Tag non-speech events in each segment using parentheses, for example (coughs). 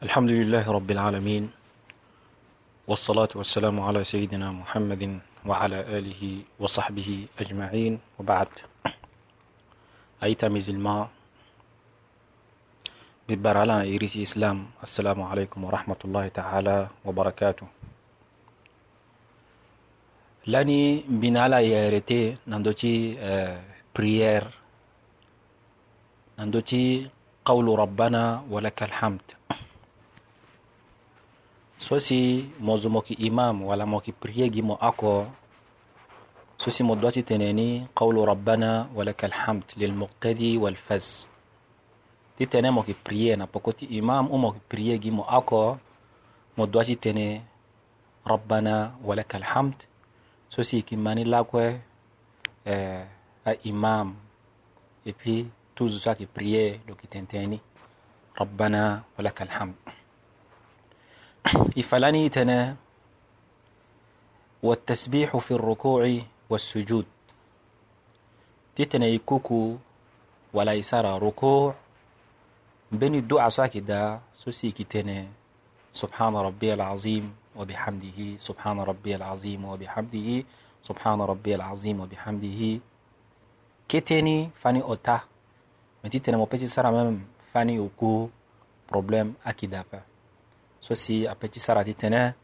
الحمد لله رب العالمين والصلاة والسلام على سيدنا محمد وعلى آله وصحبه أجمعين وبعد أيتام زلما ببرالا إيريس إسلام السلام عليكم ورحمة الله تعالى وبركاته لاني بنالا يارتي نندوتي بريير آه، نندوتي قول ربنا ولك الحمد so si mo zo mo yki imam wala mo yki prier gi mo ako so si mo dwati tene ni qawlu rabbana walaka alhamd lilmuqtadi walfaz ti tene mo yki prier na poko ti imam u mo yki prier gi mo ako mo dwati tene rabbana walaka alhamd so si yeki mani lakue eh, a imam et puis toujours ça qui priait donc il t'entendit rabbana walaka alhamd (coughs) تنا والتسبيح في الركوع والسجود تتنا يكوكو ولا يسار ركوع بني الدعاء ساكدا سوسي كتنا سبحان ربي العظيم وبحمده سبحان ربي العظيم وبحمده سبحان ربي العظيم وبحمده كتني فاني أوتا متي تنا مبتي بيتي مم فاني أوكو بروبلم أكيدا so si après ti sara ti tene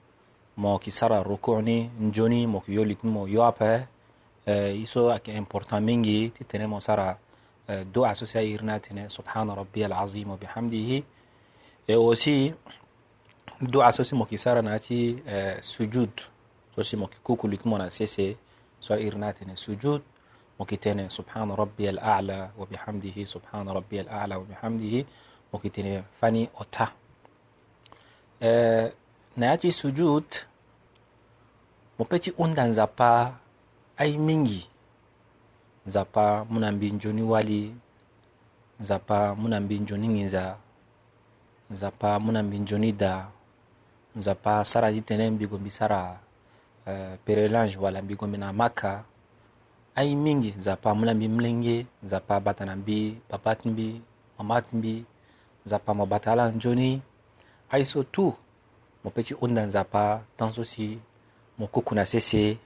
mo ki sara ruku ni njoni mo ki yo litini mo yo ape uh, i so ayeke important mingi ti tene mo sara uh, doa so si airi ni atene subhana rabbiya alazim wabihamdihi e aussi doa so si mo yeke sara na yâ ti uh, sujud so si mo yeke kuku litini mo na sese so airi ni atene sujud mo yeke tene subhana rabbiya alala wabihamdihi subhana rabbiya alala wabihamdihi mo yeke tene fani ota eh, na ya ti sujud mo peut ti hunda nzapa ai mingi nzapa mu na mbi nzoni wali nzapa mu na mbi nzoni nginza nzapa mu na mbi nzoni da nzapa sara ti tënë mbigo mbi sara uh, eh, pérélange wala mbigo mbi na maka ai mingi nzapa mu na mbi mlenge nzapa bata na mbi papa ti mbi mama ti mbi nzapa mo bata ala nzoni aiso tu mo peut ti hunda nzapa tan so si mo kukuna sese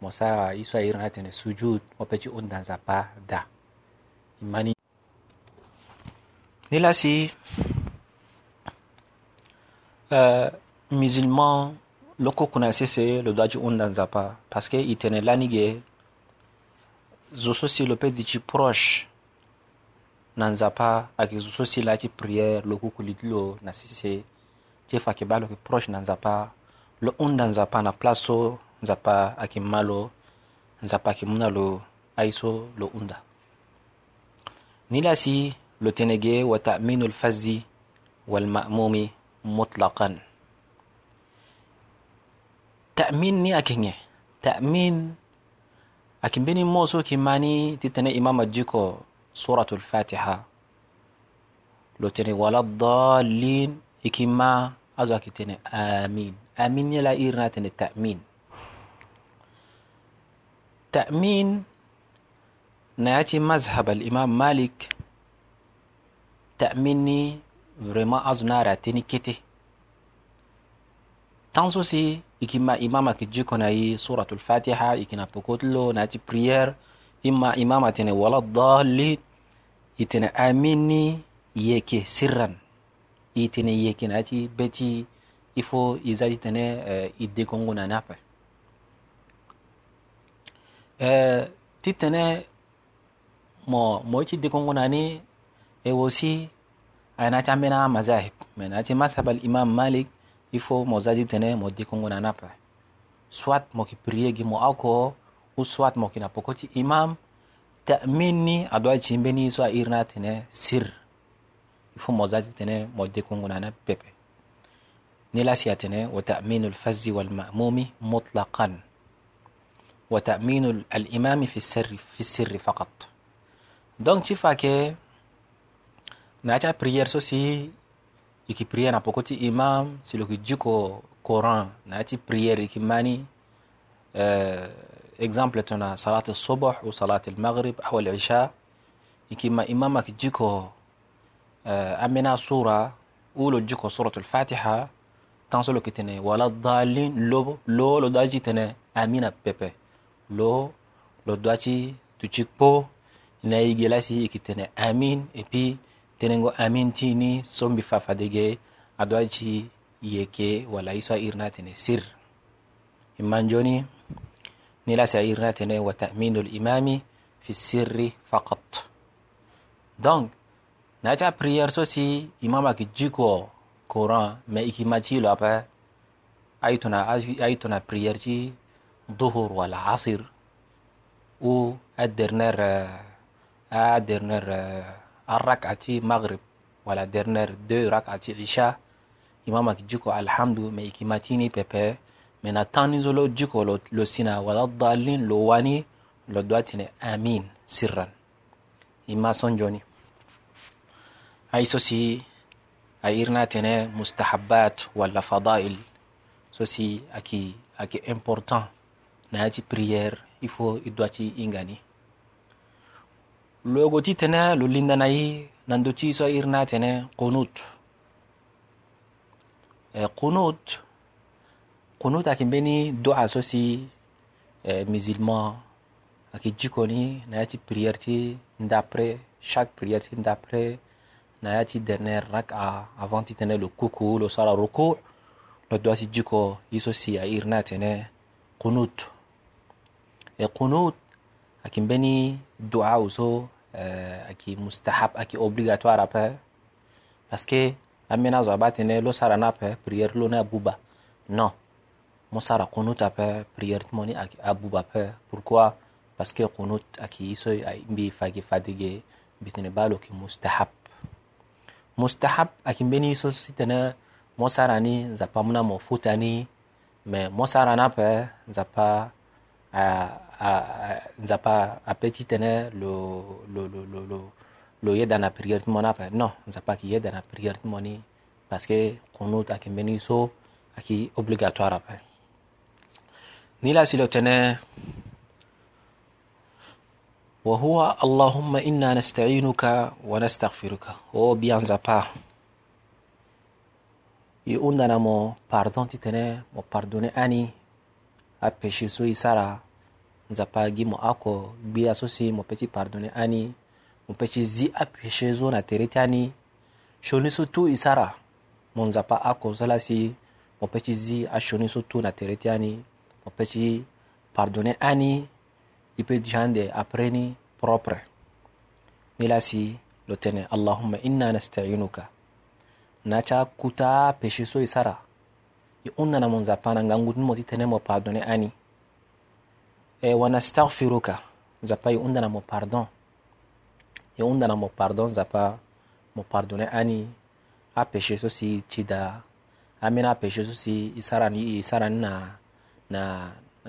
mo sara i so airi na tene sujud mo peut ti hunda nzapa da e mani ni la si euh, musulman lo kukuna sese lo doit ti hunda nzapa parce que i tene lani ge zo so si lo peut di ti proche na nzapa ayeke zo so si laa ti prière lo kuku li ti lo na sese ti fa ayeke ba lo yeke proche na nzapa lo hunda nzapa na place so nzapa ayeke ma lo nzapa ayeke mû na lo ai so lo hunda ni la si lo tene ge wataminu lfazzi walma'mumi mutlaqan ta'min ni ayeke nge ta'min ayeke mbeni mo so yeke ma ni ti tene imam adiko suratu lfatiha lo tene wala dalin ikimma azo akitene amin amin yela irna tene ta'min ta'min نياتي مذهب الإمام مالك تأميني فريما أزنارا تيني كتي تنسوسي إكما إمامك جيكونا يي سورة الفاتحة إكنا بكوتلو ناتي بريير إما إمامة تيني ولا الضالين يتنا آميني يكي سرًا i tene yekina eh, ti beti i faut iza ti tene i dekongo na ni ape eh, ti tene mo mo ti dekongo na ni e wosi ayena ti ambeni amazahib me na ti masabal imam malik i faut mo za ti tene mo dekongo na ni ape soit mo yeki prie gi mo oko ou soit mo yeki na poko ti imam ta'min ni adoit ti mbeni so airi ni atene sir il faut mozati tene modde kungunana pepe نلاسيا تنه وتأمين الفز والمأموم مطلقا وتأمين الإمام في السر في السر فقط دونك تشيفا كي ناتا بريير سوسي يكي بريير نا بوكوتي إمام سيلو كي جيكو كوران ناتي بريير يكي ماني اكزامبل تنا صلاة الصبح وصلاة المغرب أو العشاء يكي ما إمامك جيكو an bɛna sura ulo jiko suratul fatiha tansolo kitene wala dalin lobo lo lo daji tene amina pepe lo lo daji tu chikpo na igelasi ikitene amin epi tenengo amin tini sombi fafadege adwaji yeke wala isa irna tene sir imanjoni nilasi irna tene wa ta'minul imami fi sirri faqat donc na cha prière so si imam aki jiko courant me iki machi lo apa ai tuna ai tuna prière ci ظهر والعصر و الدرنر الدرنر الركعة مغرب ولا درنر دو ركعة عشاء إمامك جيكو الحمد ما إكيماتيني بيبي من التاني زولو جيكو لو, لو سينا ولا الضالين لو واني لو دواتني آمين سرا إما سنجوني أي سوسي أي إرناتنا مستحبات ولا فضائل سوسي أكي أكي إمبورتان ناتي بريير يفو إدواتي إنغاني لوغو تي تنا لو لندناي نندو تي سو إرناتنا قنوت أه، قنوت قنوت أكي بني دعا سوسي أه، مزلما أكي جيكوني ناتي بريير تي ندابري شاك بريير تي ندابري nayati dernière raka avant ti tene lo kuku lo sara ruku lo doit si dji ko i so si airi ni atene qunut e qunut ayeke mbeni dua so ayeke mustahab ayeke obligatoire ape parce que ambeni azo abâ tene lo sara ni ape prière lo ni abuba non mo sara qunut ape prière ti mo ni ayeke abuba ape pourquoi parce que qunut ayeke ye so mbi fa yeke fadege mbi tene bâ lo yeke mustahab mustahab akimbeni so sitene mosarani nzapa muna mo futani me mosarana pe nzapa nzapa ape ti tene lo, lo, lo, lo, lo, lo ye dana prière ti mo na ape non nzapa yeke ye dana prière ti mo ni parce que kunut ayeke mbeni so ayeke obligatoire ape ni la si lo tene وهو اللهم إنا نستعينك ونستغفرك هو بيانزا با يؤندنا مو باردون تتنى مو باردوني أني أبشي سوي سارا نزا با جي مو أكو بيا سوسي مو بتي باردوني أني مو بتي زي أبشي زونا تريتاني شوني سو تو إسارا مو نزا با أكو سلاسي مو بتي زي أشوني سو تو نتريتاني مو بتي باردوني أني ipe jande apreni propre nilasi tene allahumma inna nastainuka naca kuta péché so i sara i na mon zapana mo ti tene mo pardonné ani e wanastahfiruka nzapa i undana mo pardon i undana mo pardon nzapa mo pardonné ani apéché so si ti da amina apéché so si i sarani na na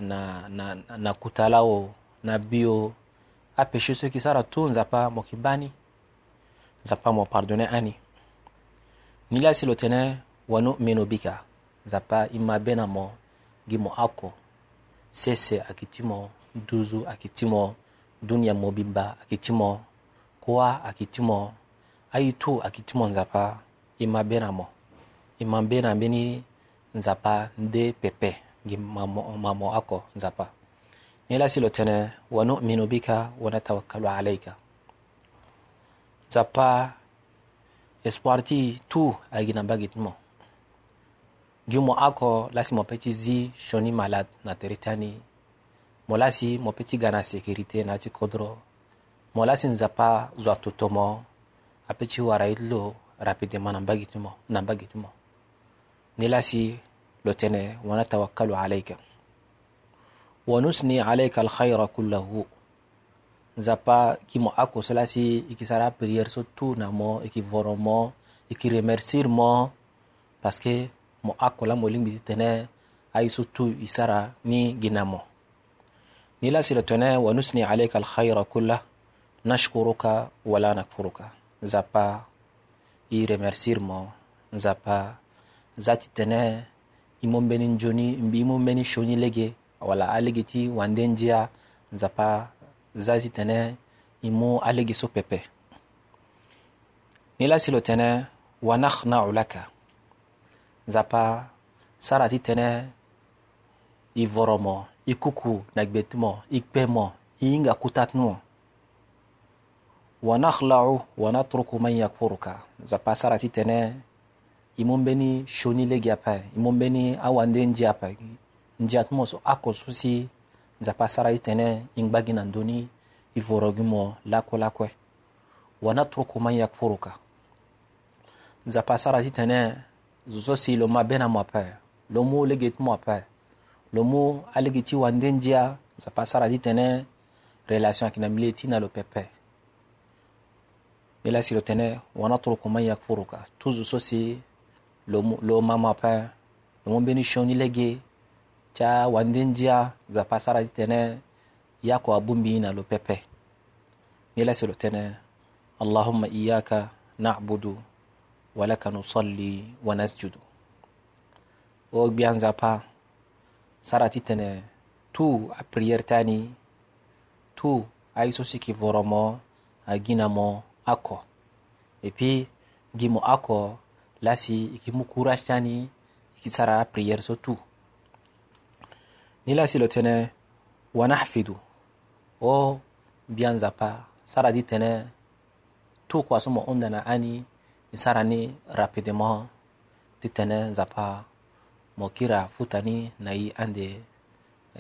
na na, na kutala o na bio apêché so ki sara tû nzapa mo yeke ba ni nzapa mo pardonné ani ni laso lo tene wanuminu bika nzapa e ma be na mo gi mo oko sese ayeke ti mo duzu ayeke ti mo dunia mo bibâ ayeke ti mo kuâ ayeke ti mo aitu ayeke ti mo nzapa e ma be na mo e ma be na mbeni nzapa nde pepe gi ma mo, ma mo oko nzapa ni lasilo tene wa nu'minu bika wa natawakkalu alayka espoir ti tu ayeke na mbage ti mo gi mo oko lasi mo peut ti zi sioni malade na tere ti ani mo lasi mo peut ti ga na sécurité na ya ti kodro mo lasi nzapa zo atoto mo apeut ti wara ye ti lo rapidement na mbage ti mo na mbage ti mo ni lasi lo tene wa natawakkalu alayka wanusni alayka alkhayra kullahu nzapa mo ako cela si i sara prière so tout na mo i ki voro mo i ki remercier mo parce que mo ako la mo lingbi tene ay so tout i sara ni ginamo ni la sila tene wanusni alayka alkhayra kullah nashkuruka wala nakfuruka nzapa i remercier mo nzapa zati tene i mo mbeni njoni mbi i mbeni shoni lege wala aligiti wande ndia nzapa zazi tene imu alege so pepe ni lo tene wanakhnau laka nzapa sarati tene i mo i kuku mo i hinga kuta ti mo wanakhlau wanatruku man yakfuruka nzapa sarati tene i mû mbeni shoni legi apa e mû mbeni awande ji apa ndia ti mo so akoso si nzapa asara ti tene ingba gi na ndöni i voro gi mo lakue lakue wanatruku man yakfuruka nzapa asara ti tene zo so si lo mabe na mo ape lo mu lege ti mo ape lo mu alege ti wande ndia nzapa asara ti tene relation ayeke na mile ti na lo pepe mila si lo tene wanatruku man yakfuruka toujours so si lo, lo mama ape lo mu mbeni sioni lege ca wandinjia zapa sarati tene yako abumbiina lo pepe nilasilo tene allahumma iyaka nabudu walaka nusalli wa nasjudu o gbiyan zapa sarati tene tu a priere tani tu a iso siki voromo a ginamo ako epi gimo ako lasi ikimu courage tani ikisara prière so tout Nila si tene tenait, wanahfidu. Oh, bianza pa sara di tene tu kwa somo na ani, ni rapidement, ti tenait zapa. Mokira futani i ande,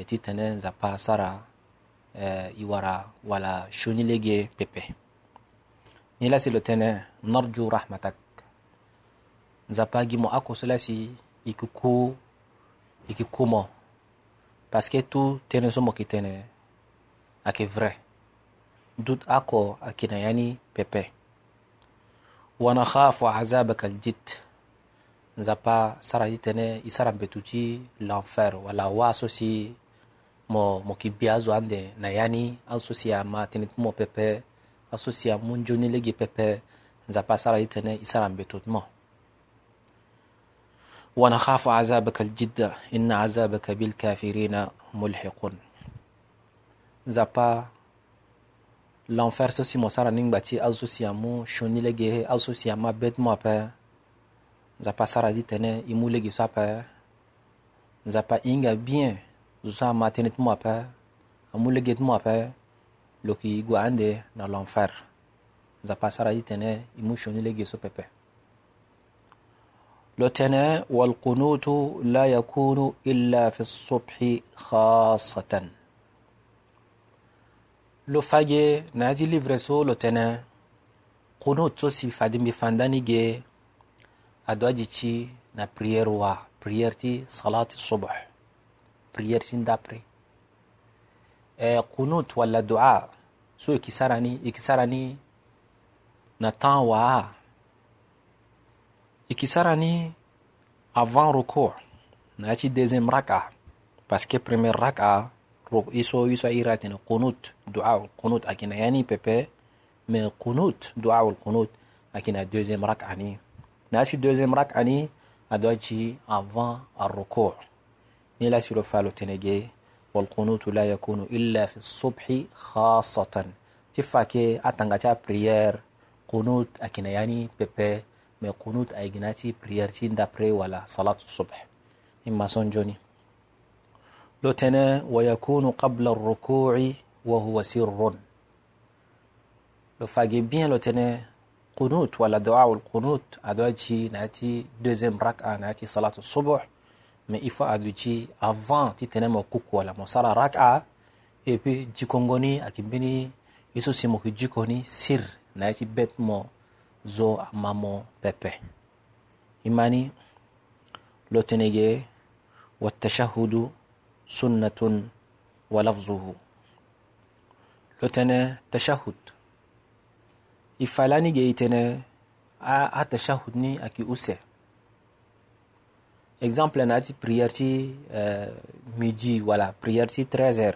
ti e, tene zapa sara Eh, iwara wala lege pepe nila si lo tene narju rahmatak nzapa gi mo ako so la si ku paske tu tene so mo yeke tene ayeke vrai dut oko ayeke na ya ni pepe wanakhafu azabaka aljid nzapa sara ti tënë e sara mbetu ti l'enfer wala wa so si mo mo yeke bia azo ande na ya ni aso si ama tënë ti mo pepe aso si amû nzoni lege pepe nzapa sara ti tënë e sara mbetu ti mo ونخاف عذابك الجد إن عذابك بالكافرين ملحق زابا لانفر سوسي مصارا نينباتي أزو سيامو شوني لغيه أزو سياما بيت موابا زابا سارا دي تنين إمو لغي سوابا زابا إنغا بيين زوسا ما تنين موابا أمو لغي موابا لوكي يغو عندي نا لانفر زابا سارا دي تنين إمو شوني لغي سوابا لتنا والقنوت لا يكون إلا في الصبح خاصة لفاجة ناجي لبرسو لتنا قنوت سوسي فادم بفنداني جي أدواجي تشي نا بريير وا بريير تي صلاة الصبح بريير تي ندابري إيه، قنوت ولا دعاء سوي كساراني إكساراني نتان وا ikisarani avant ruku naci deuxième raka parce que premier raka iso iso iratene qunut duaul qunut akina yani pepe mais qunut duaul qunut akina deuxième raka ni naci deuxième raka ni adoaci avant arruku ni lasilo falo tenege walqunutu la yakunu illa fi subhi khasatan ti fake atangata prière qunut akina yani pepe mai kunut ay ginati priyarti d'après wala salatu subh imma son joni لوتنا ويكون قبل الركوع وهو سر لو فاجي بيان لوتنا قنوت ولا دعاء القنوت ادوجي ناتي دوزيام ركعه ناتي صلاه الصبح mais il faut aduji avant ti tene mo kuku wala mo sara raka et puis jikongoni akibini iso simo ki jikoni sir na ti bet mo zo mamo pepe imani lo tenege lotenege watashahudu sunnatun wa lafzuhu lotene tashahud ifalani geitene a, a tashahud ni aki use exemple nati prière ti uh, wala prière trezer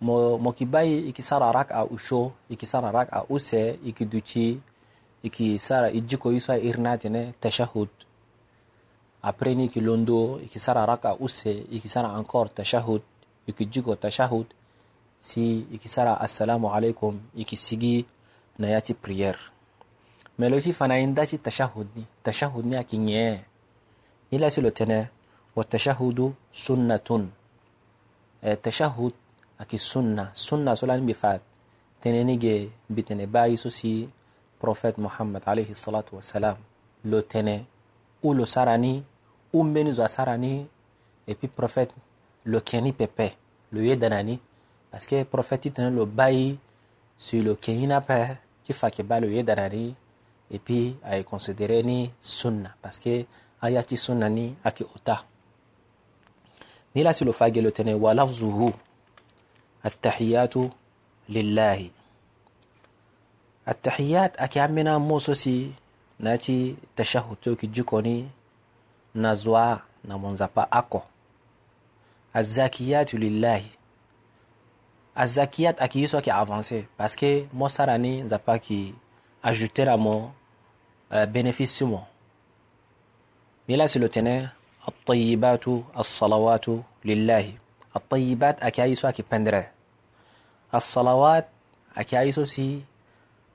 mo, mo ki bai rak a usho ikisara rak a use ikiduchi iki sara ijiko iswa irnatene tashahud après ni ki londo iki sara raka use iki sara encore tashahud iki jiko tashahud si iki sara assalamu alaikum iki sigi na yati prière mais lo fana in daci tashahud ni tashahud ni aki ñee ni tene wa tashahudu sunnatun e, tashahud aki sunna sunna solani bi faat bitene baayi so prophète Mohammed alayhi salatu wa salam le tenait, ou le sarani, ou Menizwa sarani, et puis prophète le keni pepe, le yedanani, parce que prophète tenait le bayi sur le keni nape, qui fait que ba le yedanani, et puis a est considéré ni sunna, parce que ayati sunna ni aki ota. Ni là sur le fagé le tenait, wa lafzuhu, التحيات لله التحيات أكامنا موسوسي ناتي تشهد توكي جيكوني نزوا نمونزابا أكو الزاكيات لله الزاكيات أكي يسوى كي أفانسي باسكي آه، مو ساراني نزابا كي أجوتي رامو bénéfice مو moi. Mais الطيبات الصلوات لله الطيبات أكايسو كي بندرة الصلوات أكايسو سي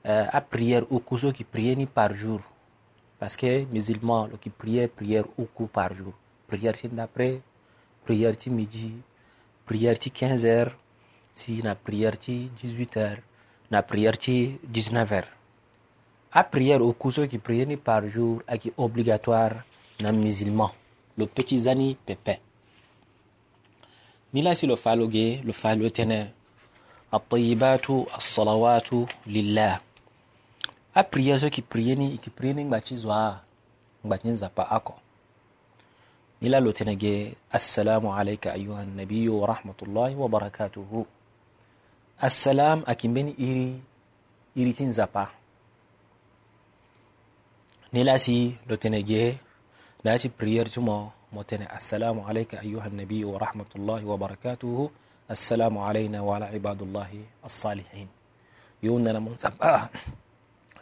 prière euh, à prière qui prie ni par jour parce que le qui prier prière coup par jour prière ti d'après prière ti midi prière ti 15 heures si na prière ti 18 heures na prière ti 19 heures a prière qui priait ni par jour qui obligatoire na musulmans Le petit zani pepe ni là si le faloge lo falo الطيبات الصلوات لله apria zo kiprieni ikiprieni ngba ci zwa ngba cin zapa ako nila lo tene ge assalamu alayka ayuha nabiyu wa rahmatullahi wa barakatuhu assalam akimbeni iri iri cin zapa nila si lo tene ge na ci prier ci mo mo tene assalamu alayka ayuha nabiyu wa rahmatullahi wa barakatuhu assalamu alayna wa ala ibadullahi as-salihin yo nana mon zapa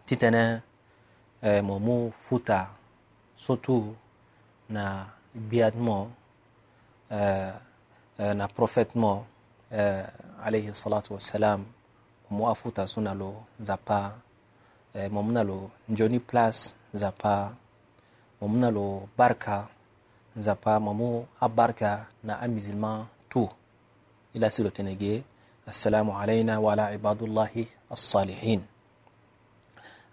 ti tene eh, mo mu futa surtout na gbiyat mo eh, eh na prophète mo eh, alayhi salatu wassalam mo a futa so na lo nzapa eh, mo mu na lo njoni place nzapa mo mu na lo barka nzapa mo mu a barka na a musulman tout ila si lo tene ge assalamu alayna wa ala ibadullahi assalihin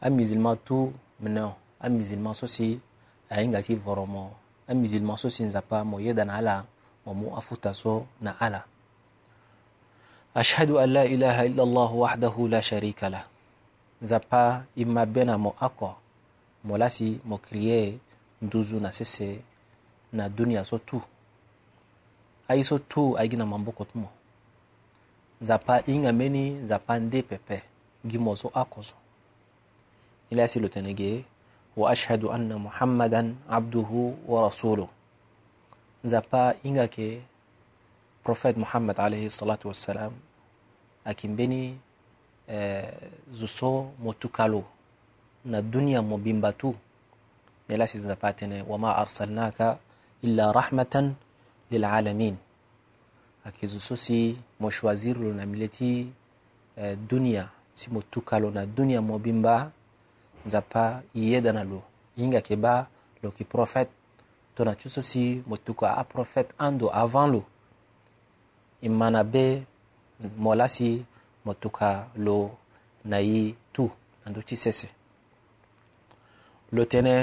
un musulman tout menant un musulman so si ahinga ti voro mo un musulman so si nzapa mo yeda na ala mo mu afuta so na ala ashhadu an la ilaha illa allah wahdahu la sharika lah nzapa i mabe na mo ako mo la si mo krie nduzu na sese na dunia so tu aye so tu aigi na mamboko ti mo nzapa i hinga mbeni nzapa nde pepe gi mo so ako so إلى سلوتنجي وأشهد أن محمدا عبده ورسوله نزابا إنغاكي بروفيت محمد عليه الصلاة والسلام akimbeni eh, zo so mo tukalo na duniya mo bimba tu nela si nzapa tene wama arsalnaka illa rahmatan lilalamin ayeke zo so si mo choisir lo na mbi le ti eh, duniya si mo tukalo na duniya mo bimba nzapa yeda na lo hinga yeke ba lo yeke prophète to na ti so si mo tuku aprophète ando avant lo e ma na be mo la si mo tuka lo na ye tu na ndö ti sese lo tënë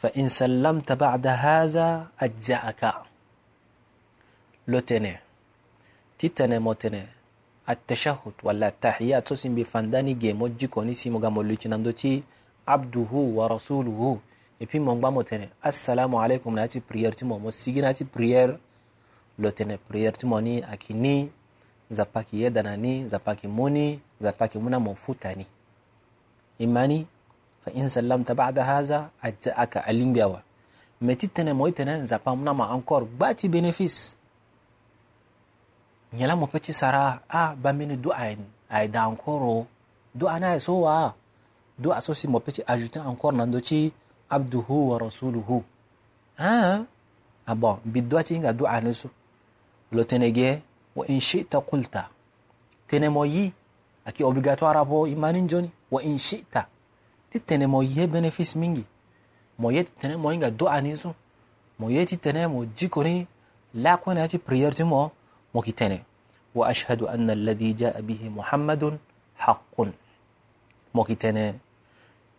fa in sallamta bada haza ajza'aka lo tene ti tene mo tene التشهد ولا التحيات سوسين بفنداني جيمو جيكوني سيمو غامو لوتشناندوتي عبده ورسوله et puis mon gba mo tene assalamu alaikum na ti prière ti mo mo sigi na ti prière lo tene prière ti mo ni ayeke ni nzapa yeke ye dana ni nzapa yeke mu ni nzapa yeke mu na mo futa ni e ma ni fa in sallamta bada haza ate aka alingbi awa me ti tënë mo e tene nzapa mu na mo encore gba ti bénéfice nyala mo peti sara ah, a ba mini do ay ay da encore do ana so wa do aso si mo peti ajouter encore nan do ci abduhu wa rasuluhu ah ah bon bi do ci nga do ana so lo tenege wa in shi'ta qulta tene mo yi aki obligatoire abo imanin joni wa in shi'ta ti tene mo yi benefice mingi mo yeti tene mo inga do ani so mo yeti tene mo jikoni la ko na ci prière ti mo مكتنة وأشهد أن الذي جاء به محمد حق مكتنة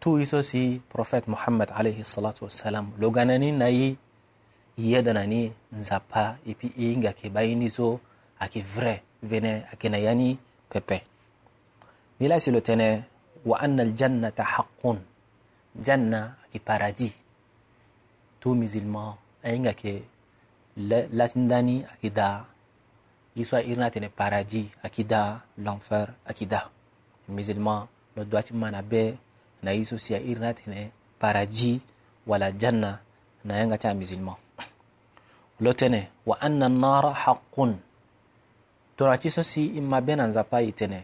تو يسوسي بروفيت محمد عليه الصلاة والسلام لغاناني ناي yedanani nzapa epi ingi akibaini so aki vrai vene akina yani pepe nila silo tene wa anna aljannata haqqun janna aki paradis tout musulman aingi aki latindani aki da l'histoire irna tene paradis akida l'enfer akida musulman no doati mana be na yiso si irna tene paradis wala janna na yanga ta musulman lo tene wa anna an-nara haqqun donati so si imma bena nzapa itene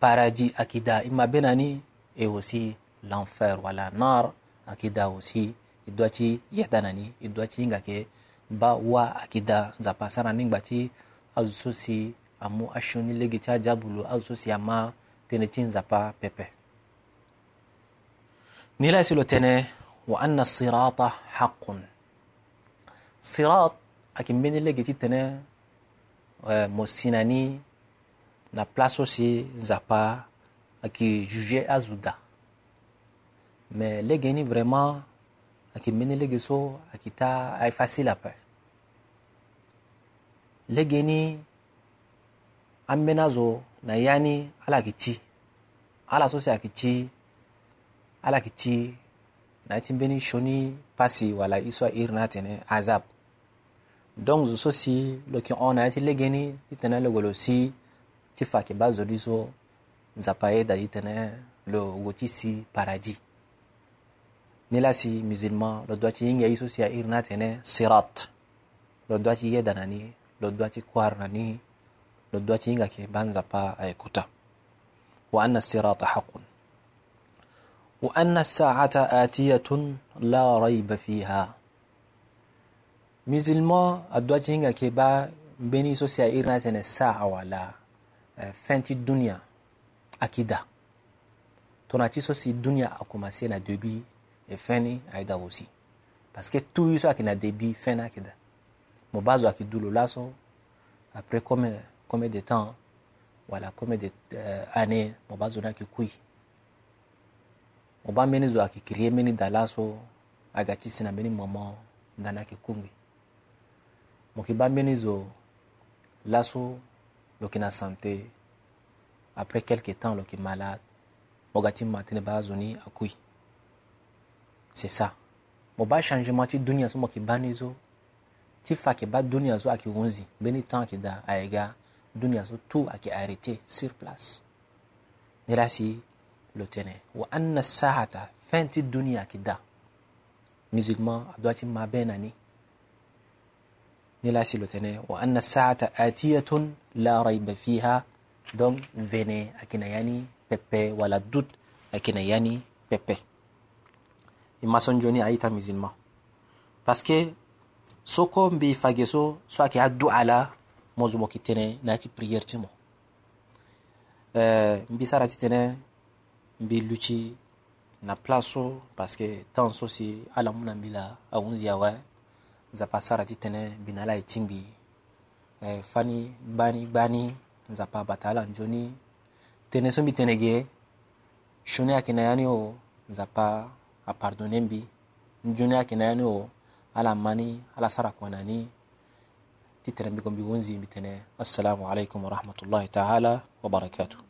paradis akida imma bena ni et aussi l'enfer wala nar akida aussi idwati yadanani idwati inga ke ba wa akida nzapa sana ningba ti al si amu ashoni legicha jabulu also si ama tenechinza zapa pepe nila silotene wa anna sirata haqqun sirat akimbeni legiti tene euh, mo sinani na place aussi nzapa aki juge azuda mais legeni vraiment so legiso akita est facile après legeni amena zo na yani ni ala so sai kici ala kici na tin beni shoni pasi wala iswa irna tene azab donc zo so si loki ona ti legeni ti tene le golo si ti fa ki bazo di so nzapaye da ti tene lo si paradis ni la si musulman lo doit ti yinga iso si tene sirat lo doit ti ni lo dwati kwarnani lo dwati inga ke banza pa ayekuta wa anna sirata haqqun wa anna sa'ata atiyatun la rayba fiha musulman adwati inga ke ba mbeni so sia irna tene saa wala fenti dunia akida tonati so si dunia akumase na debi e feni aida wosi parce que tout ça qui na debi fena akida Mubazo akidulu lasso, après combien, combien de temps, voilà, combien d'années euh, Mubazo n'a qui couille. Mubazo meni zo akikiriye meni dalasso, agati sina meni maman, dana kikumbi. Mukiba meni zo lasso, lokina santé, après quelques temps, loki malade, mogati matine bazoni akui. C'est ça. Moba changement ti dunia so qui banizo, ti fa ayeke ba dunia so ayeke hunzi mbeni temps ayeke da ayega dunia so tout ayeke arrêté sur place ni la si lo tënë waanna saata fin ti dunia ayeke da musulman adoit ti mabe na ni ni la si lo tënë waanna saata atiyatun la raiba fiha donc vene ayeke na ya ni pepe wala dut ayeke na ya ni pepe e joni aita musulman parce que so ko mbi fage so so ake addu ala mozumo ki tene nati priere ti mo euh, mbi sara ti tene mbi luti na place so parceke temps so si ala mu na mbi la ahunzi awe nzapa sara ti tënë mbi na ala e tingbi eh, fani gbani gbani nzapa abata ala nzoni tënë so mbi tene ge sioni ayeke na ya ni o nzapa apardonne mbi nzoni ayeke na ya ni o ala mani ala sara kwanani titira mbigo mbigo nzi mbitene assalamu alaikum warahmatullahi taala wabarakatuh